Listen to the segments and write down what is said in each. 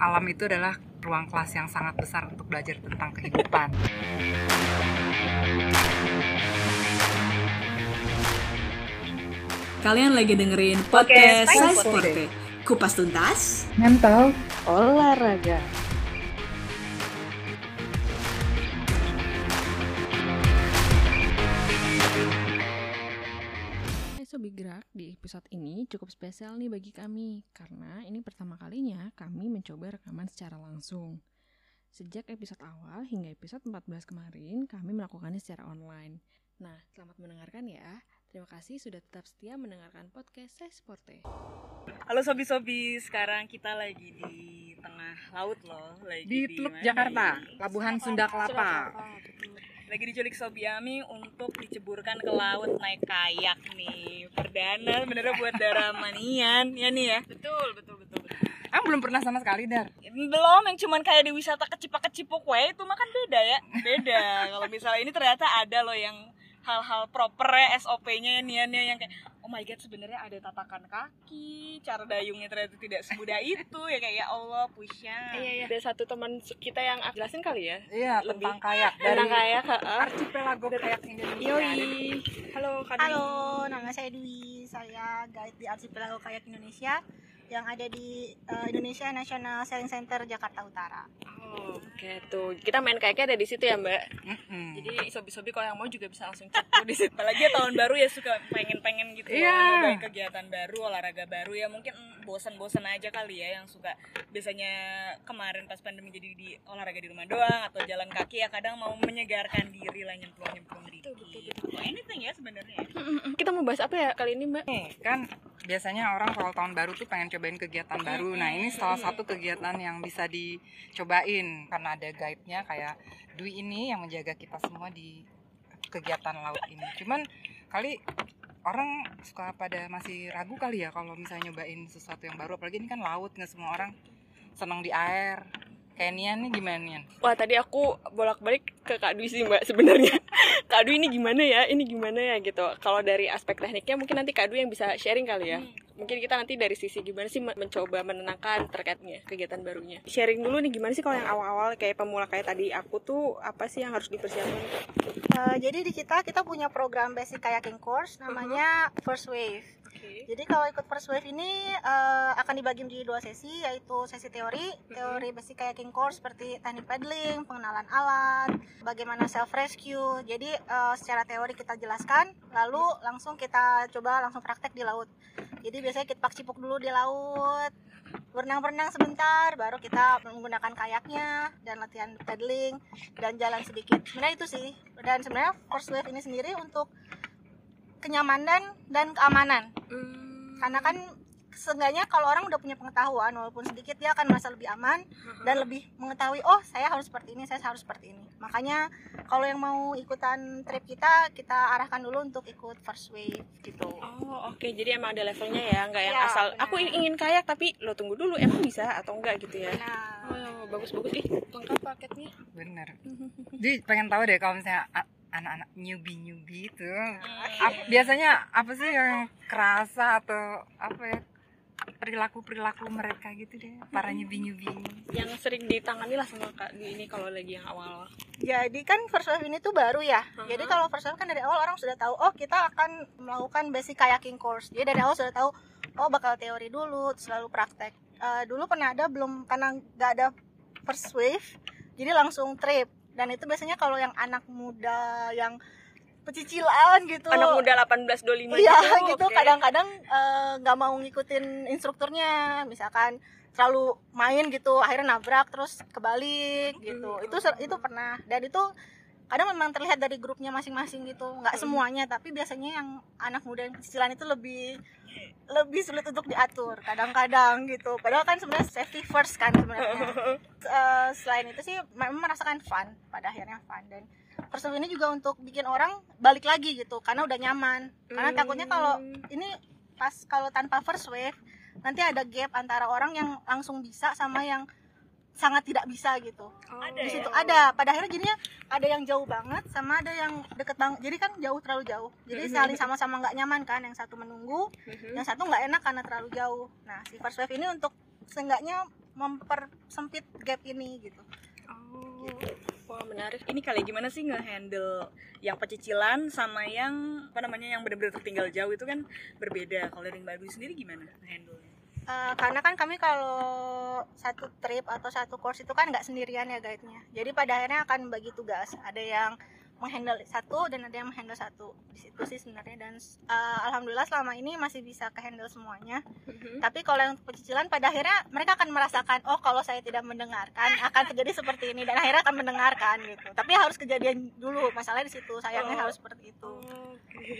alam itu adalah ruang kelas yang sangat besar untuk belajar tentang kehidupan. Kalian lagi dengerin podcast Saya Sporte. Kupas tuntas, Mental. olahraga episode ini cukup spesial nih bagi kami karena ini pertama kalinya kami mencoba rekaman secara langsung. Sejak episode awal hingga episode 14 kemarin, kami melakukannya secara online. Nah, selamat mendengarkan ya. Terima kasih sudah tetap setia mendengarkan podcast Saya Sporte. halo sobi-sobi sekarang kita lagi di tengah laut loh lagi Di Teluk mana Jakarta, ini? Pelabuhan Sunda Kelapa. Lagi diculik Sobiami untuk diceburkan ke laut naik kayak nih. Perdana sebenarnya buat Daramanian ya nih ya? Betul betul betul betul. Emang belum pernah sama sekali, Dar? belum yang cuman kayak di wisata kecipak kecipuk we itu mah kan beda ya. Beda. Kalau misalnya ini ternyata ada loh yang hal-hal proper ya SOP-nya ya niannya yang kayak oh my god sebenarnya ada tatakan kaki cara dayungnya ternyata tidak semudah itu ya kayak ya Allah pusya Iya, iya. Ada satu teman kita yang aku jelasin kali ya. Iya, Lebih tentang kayak dari Tentang kayak. Archipelago Kayak Indonesia. Yoi. Halo, Kak. Halo, nama saya Dwi. Saya guide di Archipelago Kayak Indonesia yang ada di eh, Indonesia National Sailing Center Jakarta Utara. Oh, Oke, tuh. Kita main kayaknya ada di situ ya, Mbak. Mm-mm. Jadi sobi-sobi kalau yang mau juga bisa langsung cek di situ. apalagi ya tahun baru ya suka pengen-pengen gitu loh, nyobain kegiatan baru olahraga baru ya mungkin mm, bosan-bosan aja kali ya yang suka biasanya kemarin pas pandemi jadi di olahraga di rumah doang atau jalan kaki ya kadang mau menyegarkan diri lah nyemplung-nyemplung dikit Atau anything ya sebenarnya. Kita mau bahas apa ya kali ini, Mbak? Nih, kan biasanya orang kalau tahun baru tuh pengen cobain kegiatan baru. Nah, ini salah satu kegiatan yang bisa dicobain karena ada guide-nya kayak Dwi ini yang menjaga kita semua di kegiatan laut ini. Cuman kali orang suka pada masih ragu kali ya kalau misalnya nyobain sesuatu yang baru apalagi ini kan laut nggak semua orang senang di air. Kayak Nian nih gimana Nian? Wah, tadi aku bolak-balik ke Kak Dwi sih, Mbak, sebenarnya. Kak Dwi ini gimana ya? Ini gimana ya gitu. Kalau dari aspek tekniknya mungkin nanti Kak Dwi yang bisa sharing kali ya. Mungkin kita nanti dari sisi gimana sih men- mencoba menenangkan terkaitnya kegiatan barunya. Sharing dulu nih gimana sih kalau yang awal-awal kayak pemula kayak tadi aku tuh apa sih yang harus dipersiapkan? Eh, jadi di kita kita punya program basic kayaking course namanya First Wave. Jadi kalau ikut First Wave ini eh, akan dibagi menjadi dua sesi yaitu sesi teori, teori basic kayaking course seperti teknik paddling, pengenalan alat, bagaimana self rescue. Jadi eh, secara teori kita jelaskan, lalu langsung kita coba langsung praktek di laut. Jadi biasanya kita pak cipuk dulu di laut, berenang-berenang sebentar, baru kita menggunakan kayaknya dan latihan paddling dan jalan sedikit. Sebenarnya itu sih. Dan sebenarnya First Wave ini sendiri untuk kenyamanan dan keamanan. Karena kan seenggaknya kalau orang udah punya pengetahuan walaupun sedikit dia akan merasa lebih aman dan lebih mengetahui oh saya harus seperti ini saya harus seperti ini. Makanya kalau yang mau ikutan trip kita kita arahkan dulu untuk ikut first wave gitu. Oh oke. Jadi emang ada levelnya ya nggak yang Iya, asal benar. aku ingin kayak tapi lo tunggu dulu emang bisa atau enggak gitu ya. Nah Oh bagus bagus ih lengkap paketnya. Bener. Jadi pengen tahu deh kalau misalnya anak-anak newbie newbie itu ap- biasanya apa sih yang kerasa atau apa ya perilaku perilaku mereka gitu deh para newbie newbie yang sering ditangani lah sama kak Dwi ini kalau lagi yang awal. Jadi kan first wave ini tuh baru ya. Jadi kalau first wave kan dari awal orang sudah tahu oh kita akan melakukan basic kayaking course. Jadi dari awal sudah tahu oh bakal teori dulu terus lalu praktek. Eh, dulu pernah ada belum karena nggak ada first wave jadi langsung trip dan itu biasanya kalau yang anak muda yang pecicilan gitu. Anak muda 18 25 iya gitu, gitu. kadang-kadang eh, nggak mau ngikutin instrukturnya. Misalkan terlalu main gitu akhirnya nabrak terus kebalik gitu. Itu ser- itu pernah. Dan itu kadang memang terlihat dari grupnya masing-masing gitu. Nggak semuanya tapi biasanya yang anak muda yang cicilan itu lebih lebih sulit untuk diatur kadang-kadang gitu. Padahal kan sebenarnya safety first kan sebenarnya. Eh, selain itu sih memang merasakan fun pada akhirnya fun. Dan Wave ini juga untuk bikin orang balik lagi gitu karena udah nyaman. Karena takutnya kalau ini pas kalau tanpa first wave nanti ada gap antara orang yang langsung bisa sama yang sangat tidak bisa gitu. Ada di ya? situ ada. Pada akhirnya jadinya ada yang jauh banget sama ada yang deket banget jadi kan jauh terlalu jauh. Jadi saling sama-sama nggak nyaman kan yang satu menunggu yang satu nggak enak karena terlalu jauh. Nah si first wave ini untuk seenggaknya mempersempit gap ini gitu. Oh, wah menarik. Ini kali gimana sih ngehandle yang pecicilan sama yang apa namanya yang benar-benar tertinggal jauh itu kan berbeda. Kalau dari Mbak Dwi sendiri gimana handle Eh, karena kan kami kalau satu trip atau satu course itu kan nggak sendirian ya guide-nya. Jadi pada akhirnya akan bagi tugas. Ada yang menghandle satu dan ada yang menghandle satu. Di situ sih sebenarnya dan eh, alhamdulillah selama ini masih bisa kehandle semuanya. Tapi kalau yang pecicilan pada akhirnya mereka akan merasakan oh kalau saya tidak mendengarkan akan terjadi seperti ini dan akhirnya akan mendengarkan gitu. Tapi harus kejadian dulu. Masalahnya di situ sayangnya harus seperti itu.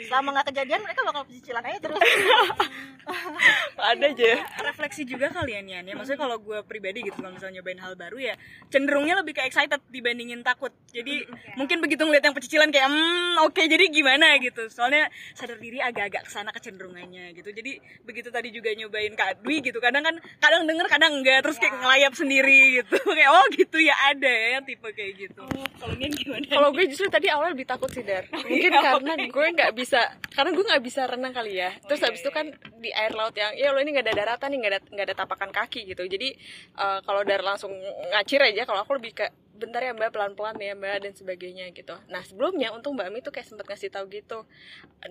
Selama nggak kejadian mereka bakal pecicilan aja terus. ada aja. Refleksi juga kalian ya ya. Maksudnya kalau gue pribadi gitu kalau misalnya nyobain hal baru ya cenderungnya lebih ke excited dibandingin takut. Jadi mungkin begitu ngeliat yang pecicilan kayak hmm oke jadi gimana? gitu. Soalnya sadar diri agak-agak ke sana kecenderungannya gitu. Jadi begitu tadi juga nyobain Kak Dwi gitu kadang kan kadang denger kadang enggak. Terus kayak ngelayap sendiri gitu. Kayak oh gitu ya ada ya yang tipe kayak gitu. Kalau Nian gimana? Kalau gue justru tadi awal lebih takut sih dar. Mungkin karena gue nggak bisa karena gue nggak bisa renang kali ya. Terus habis itu kan di air laut yang ya lo ini nggak ada daratan nih nggak ada nggak ada tapakan kaki gitu. Jadi eh, kalau dar langsung ngacir aja kalau aku lebih ke bentar ya mbak pelan pelan ya mbak dan sebagainya gitu. Nah sebelumnya untung mbak Mi tuh kayak sempet ngasih tahu gitu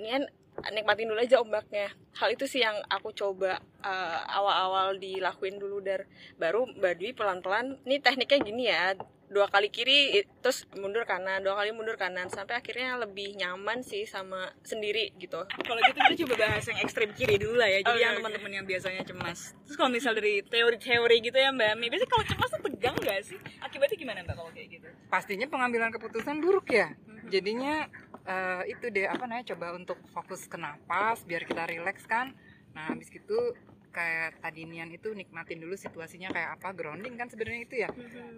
Nian nikmatin dulu aja ombaknya. Hal itu sih yang aku coba eh, awal-awal dilakuin dulu dar. Baru mbak Dwi pelan pelan ini tekniknya gini ya dua kali kiri terus mundur kanan dua kali mundur kanan sampai akhirnya lebih nyaman sih sama sendiri gitu. Kalau gitu kita coba bahas yang ekstrim kiri dulu lah ya. Jadi Oke, yang oke. teman-teman yang biasanya cemas. Terus kalau misal dari teori-teori gitu ya mbak Mi biasanya kalau cemas tuh tegang gak sih? Akibatnya gimana mbak kalau kayak gitu? Pastinya pengambilan keputusan buruk ya. Jadinya eh, itu deh apa namanya coba untuk fokus ke napas biar kita rileks kan. Nah habis gitu kayak tadi Nian itu nikmatin dulu situasinya kayak apa grounding kan sebenarnya itu ya.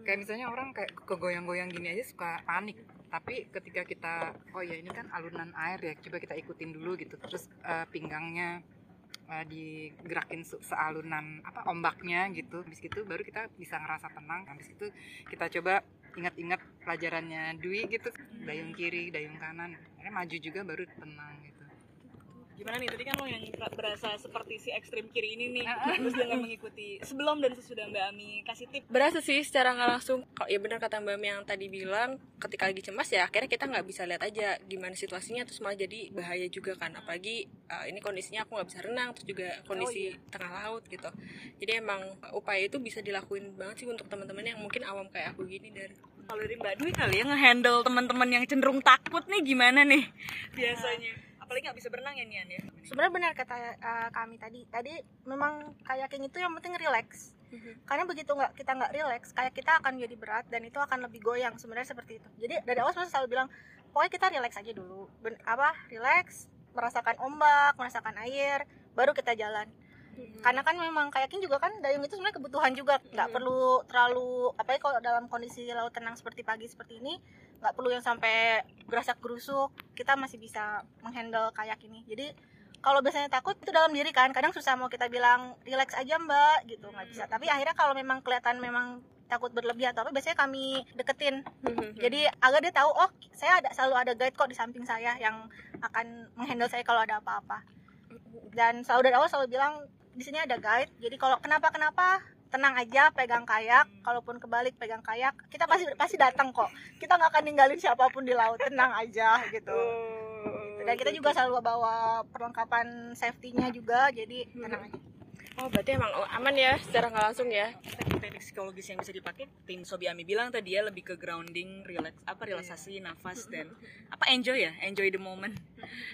Kayak misalnya orang kayak kegoyang-goyang gini aja suka panik. Tapi ketika kita oh ya ini kan alunan air ya coba kita ikutin dulu gitu. Terus eh, pinggangnya eh, digerakin se- sealunan apa ombaknya gitu. Habis gitu baru kita bisa ngerasa tenang. Habis itu kita coba ingat-ingat pelajarannya Dwi gitu. Dayung kiri dayung kanan. Akhirnya maju juga baru tenang gitu gimana nih? Tadi kan lo yang berasa seperti si ekstrim kiri ini nih. Terus dengan mengikuti sebelum dan sesudah mbak Ami kasih tip. Berasa sih secara nggak langsung. Kalau ya benar kata mbak Mi yang tadi bilang ketika lagi cemas ya akhirnya kita nggak bisa lihat aja gimana situasinya terus malah jadi bahaya juga kan. Apalagi uh, ini kondisinya aku nggak bisa renang terus juga kondisi tengah laut gitu. Jadi emang upaya itu bisa dilakuin banget sih untuk teman-teman yang mungkin awam kayak aku gini dan kalau dari mbak Dwi kali ya ngehandle teman-teman yang cenderung takut nih gimana nih? Biasanya apalagi nggak bisa berenang ya Nian ya? Sebenarnya benar kata uh, kami tadi. Tadi memang kayaking itu yang penting relax. Karena begitu nggak kita nggak relax kayak kita akan jadi berat dan itu akan lebih goyang sebenarnya seperti itu. Jadi dari awal saya selalu bilang pokoknya kita relax aja dulu. Ben- apa relax merasakan ombak merasakan air baru kita jalan. Karena kan memang kayaking juga kan dayung itu sebenarnya kebutuhan juga. Nggak perlu terlalu apa ya kalau dalam kondisi laut tenang seperti pagi seperti ini nggak perlu yang sampai gerasak gerusuk kita masih bisa menghandle kayak ini. Jadi kalau biasanya takut itu dalam diri kan kadang susah mau kita bilang relax aja mbak gitu nggak bisa. Tapi akhirnya kalau memang kelihatan memang takut berlebih atau apa biasanya kami deketin. Jadi agar dia tahu oh saya ada selalu ada guide kok di samping saya yang akan menghandle saya kalau ada apa-apa. Dan selalu dari awal selalu bilang di sini ada guide. Jadi kalau kenapa kenapa tenang aja pegang kayak. Kalaupun kebalik pegang kayak. Kita pasti pasti datang kok. Kita nggak akan ninggalin siapa pun di laut. Tenang aja gitu. Dan kita juga selalu bawa perlengkapan safety-nya juga jadi tenang aja. Oh berarti emang aman ya secara nggak langsung ya? Teknik psikologis yang bisa dipakai tim Sobi Ami bilang tadi ya lebih ke grounding relax apa relaksasi nafas dan apa enjoy ya enjoy the moment.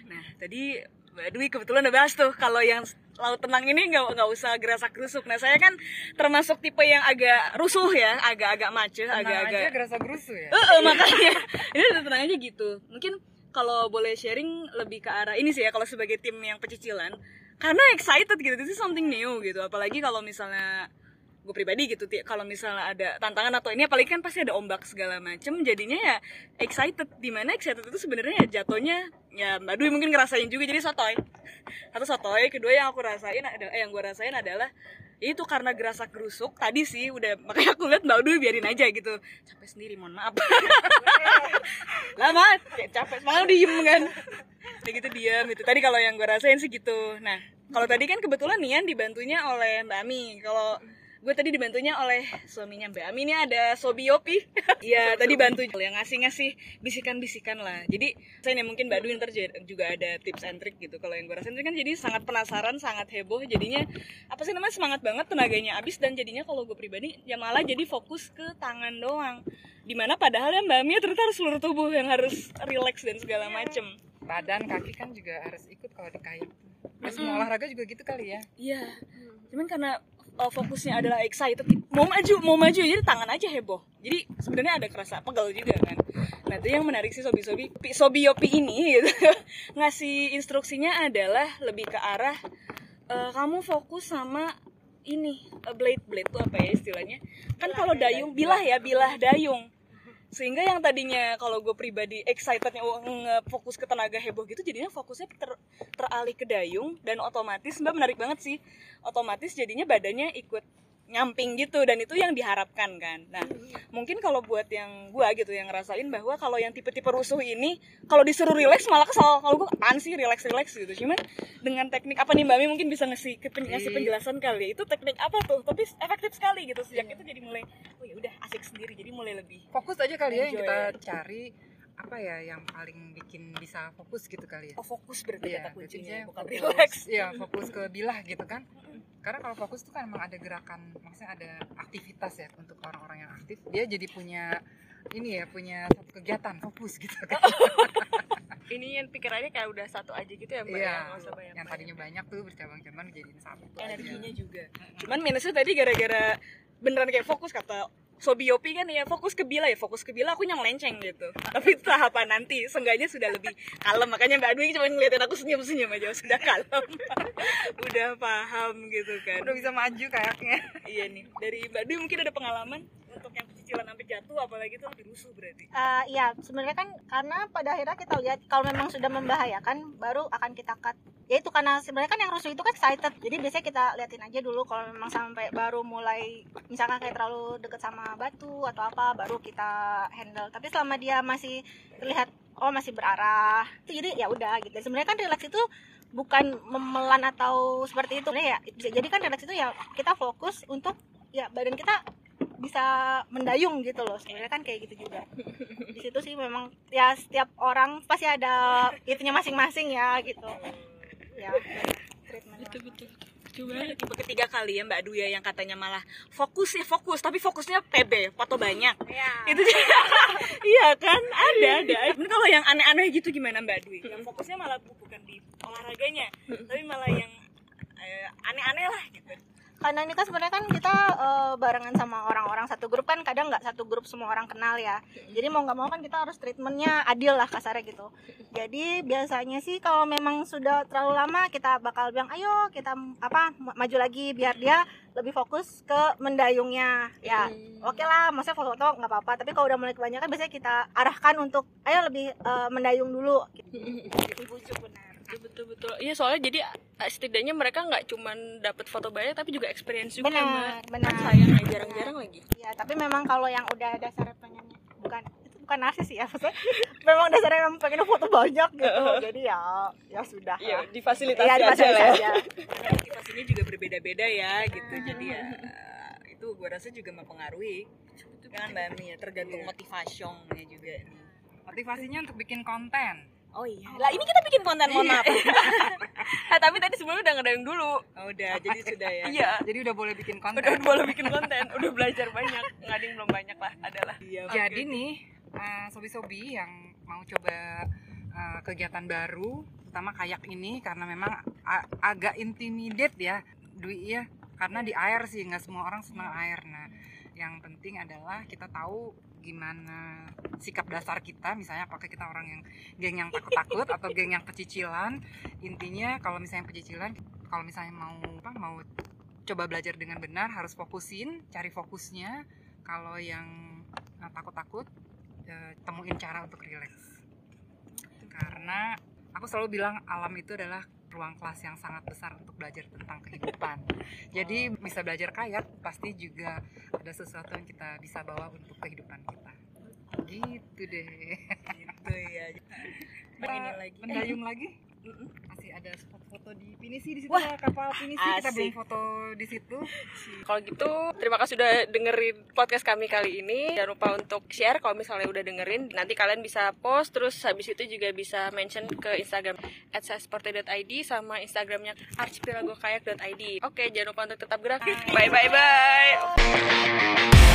Nah tadi Mbak Dwi kebetulan udah bahas tuh. Kalau yang laut tenang ini nggak nggak usah gerasak gerusuk. Nah saya kan termasuk tipe yang agak rusuh ya agak-agak macet agak-agak gerasa gerusu ya? Eh, eh, makanya. Ini udah tenang aja gitu. Mungkin kalau boleh sharing lebih ke arah ini sih ya kalau sebagai tim yang pecicilan. Karena excited gitu this is something new gitu. Apalagi kalau misalnya gue pribadi gitu kalau misalnya ada tantangan atau ini apalagi kan pasti ada ombak segala macem jadinya ya excited. Di mana excited itu sebenarnya ya jatuhnya ya mbak Dwi mungkin ngerasain juga. Jadi sotoy. Satu sotoy kedua yang aku rasain ada eh, yang gue rasain adalah itu karena gerasak gerusuk tadi sih udah makanya aku lihat mbak Dwi biarin aja gitu. Capek sendiri mohon maaf. Lama capek malah diem kan. Kayak gitu diem gitu. Tadi kalau yang gue rasain sih gitu. Nah kalau tadi kan kebetulan Nian dibantunya oleh Mbak Ami. Kalau gue tadi dibantunya oleh suaminya Mbak Ami. Ini ada Sobi Yopi. Iya tadi bantu yang ngasih-ngasih bisikan-bisikan lah. Jadi saya nih mungkin Mbak Dwi ntar juga ada tips and trick gitu. Kalau yang gue rasain kan jadi sangat penasaran sangat heboh. Jadinya apa sih namanya semangat banget tenaganya habis. Dan jadinya kalau gue pribadi ya malah jadi fokus ke tangan doang. Di mana padahal ya Mbak Ami ternyata harus seluruh tubuh yang harus relax dan segala macem. Badan kaki kan juga harus ikut kalau di kayak ya, semua olahraga juga gitu kali ya. Iya. Cuman karena uh, fokusnya adalah excited, mau maju, mau maju jadi tangan aja heboh. Jadi sebenarnya ada kerasa pegel juga kan. Nah itu yang menarik sih sobi-sobi, Pi- sobi yopi ini gitu. ngasih instruksinya adalah lebih ke arah uh, kamu fokus sama ini uh, blade blade tuh apa ya istilahnya? Kan kalau dayung bilah ya bilah dayung sehingga yang tadinya kalau gue pribadi excitednya oh, fokus ke tenaga heboh gitu jadinya fokusnya ter, teralih ke dayung dan otomatis mbak menarik banget sih. Otomatis jadinya badannya ikut nyamping gitu dan itu yang diharapkan kan. Nah mungkin kalau buat yang gua gitu yang ngerasain bahwa kalau yang tipe-tipe rusuh ini kalau disuruh relax malah kesal kalau gua apaan sih relax relax? gitu. Cuman dengan teknik apa nih mbak Mi? Mungkin bisa ngasih ngasih Iya. penjelasan kali itu teknik apa tuh? Tapi efektif sekali gitu. Sejak itu jadi mulai oh ya udah asik sendiri. Jadi mulai lebih fokus aja kali ya yang kita cari apa ya yang paling bikin bisa fokus gitu kali ya oh fokus berarti Iya, kata kuncinya berarti bukan fokus- relax Iya, fokus ke bilah gitu kan. Karena kalau fokus tuh kan emang ada gerakan, maksudnya ada aktivitas ya untuk orang-orang yang aktif. Dia jadi punya ini ya, punya satu kegiatan fokus gitu kan. Ini yang pikirannya kayak udah satu aja gitu ya mbak Iya, ya banyak yang tadinya banyak tuh bercabang-cabang jadiin satu aja. energinya juga cuman minusnya tadi gara-gara beneran kayak fokus kata Sobi Yopi kan ya fokus ke bila ya fokus ke bila aku yang melenceng gitu. Tapi tahapan nanti seenggaknya sudah lebih kalem. Makanya Mbak Dwi cuma ngeliatin aku senyum-senyum aja sudah kalem. Udah paham gitu kan. Udah bisa maju kayaknya. iya nih dari Mbak Dwi mungkin ada pengalaman untuk yang cicilan sampai jatuh apalagi itu lebih rusuh berarti. Eh, iya sebenarnya kan karena pada akhirnya kita lihat kalau memang sudah membahayakan baru akan kita cut ya itu karena sebenarnya kan yang rusuh itu kan excited. Jadi biasanya kita liatin aja dulu kalau memang sampai baru mulai misalkan kayak terlalu deket sama batu atau apa baru kita handle. Tapi selama dia masih terlihat oh masih berarah itu jadi ya udah gitu. Sebenarnya kan relax itu bukan memelan atau seperti itu. Ya bisa jadi kan relax itu ya kita fokus untuk ya badan kita bisa mendayung gitu loh. Sebenarnya kan kayak gitu juga. Di situ sih memang ya setiap orang pasti ada itunya masing-masing ya gitu ya betul betul Coba tipe ketiga kali ya Mbak Dwi ya yang katanya malah fokus ya fokus. Tapi fokusnya PB foto banyak. Ya itu dia. Iya kan? Ada ada. Ini kalau yang aneh-aneh gitu gimana Mbak Dwi? Yang fokusnya malah bu- bukan di olahraganya tapi malah yang eh, aneh-aneh lah karena ini kan sebenarnya kan kita eh, barengan sama orang-orang satu grup kan kadang nggak satu grup semua orang kenal ya. Jadi mau nggak mau kan kita harus treatmentnya adil lah kasarnya gitu. Jadi biasanya sih kalau memang sudah terlalu lama kita bakal bilang ayo kita apa ma- maju lagi biar dia lebih fokus ke mendayungnya. Ya oke lah maksudnya foto-foto nggak apa-apa. Tapi kalau udah mulai kebanyakan biasanya kita arahkan untuk ayo lebih eh, mendayung dulu. Gitu. dibujuk benar betul betul betul. Iya soalnya jadi eh, setidaknya mereka nggak cuman dapat foto banyak tapi juga experience juga benar mbak. benar. Kan sayang ya jarang-jarang lagi. Ya, tapi memang kalau yang udah dasar pengennya bukan itu bukan narsis ya, maksudnya. Memang dasarnya memang pengen foto banyak gitu. Jadi ya ya sudah. iya difasilitasi Iya, aja difasilitasi ya. aja. karena motivasinya juga berbeda-beda ya gitu. Jadi ya itu gue rasa juga mempengaruhi. Kan Mbak Mi ya tergantung motivasinya juga nih. Motivasinya untuk bikin konten. Oh iya. Lah ini kita bikin konten mohon maaf. Eh tapi tadi sebelumnya udah ngedayung dulu. Oh, udah. Jadi sudah ya. Iya. Jadi udah boleh bikin konten. udah boleh bikin konten. Udah belajar banyak. Ngading belum banyak lah adalah iya Jadi nih, eh, sobi-sobi yang mau coba eh, kegiatan baru, terutama kayak ini karena memang agak intimidate ya, Dwi ya, karena di air sih nggak semua orang senang air. Nah, yang penting adalah kita tahu gimana sikap dasar kita, misalnya apakah kita orang yang geng yang takut-takut atau geng yang pecicilan. Intinya kalau misalnya pecicilan, kalau misalnya mau apa mau coba belajar dengan benar harus fokusin, cari fokusnya. Kalau yang eh, takut-takut eh, temuin cara untuk relax karena aku selalu bilang alam itu adalah ruang kelas yang sangat besar untuk belajar tentang kehidupan. Jadi bisa belajar kayak pasti juga ada sesuatu yang kita bisa bawa untuk kehidupan kita. Gitu deh. Gitu ya. Ini lagi. Mendayung lagi ada spot foto di Pinisi di situ Wah, kapal Pinisi kita asik. belum foto di situ Kalau gitu, terima kasih sudah dengerin podcast kami kali ini. Jangan lupa untuk share kalau misalnya udah dengerin. Nanti kalian bisa post, terus habis itu juga bisa mention ke Instagram @sasporte.id sama Instagramnya archipelagokayak.id. Oke, jangan lupa untuk tetap gerak. Bye bye bye.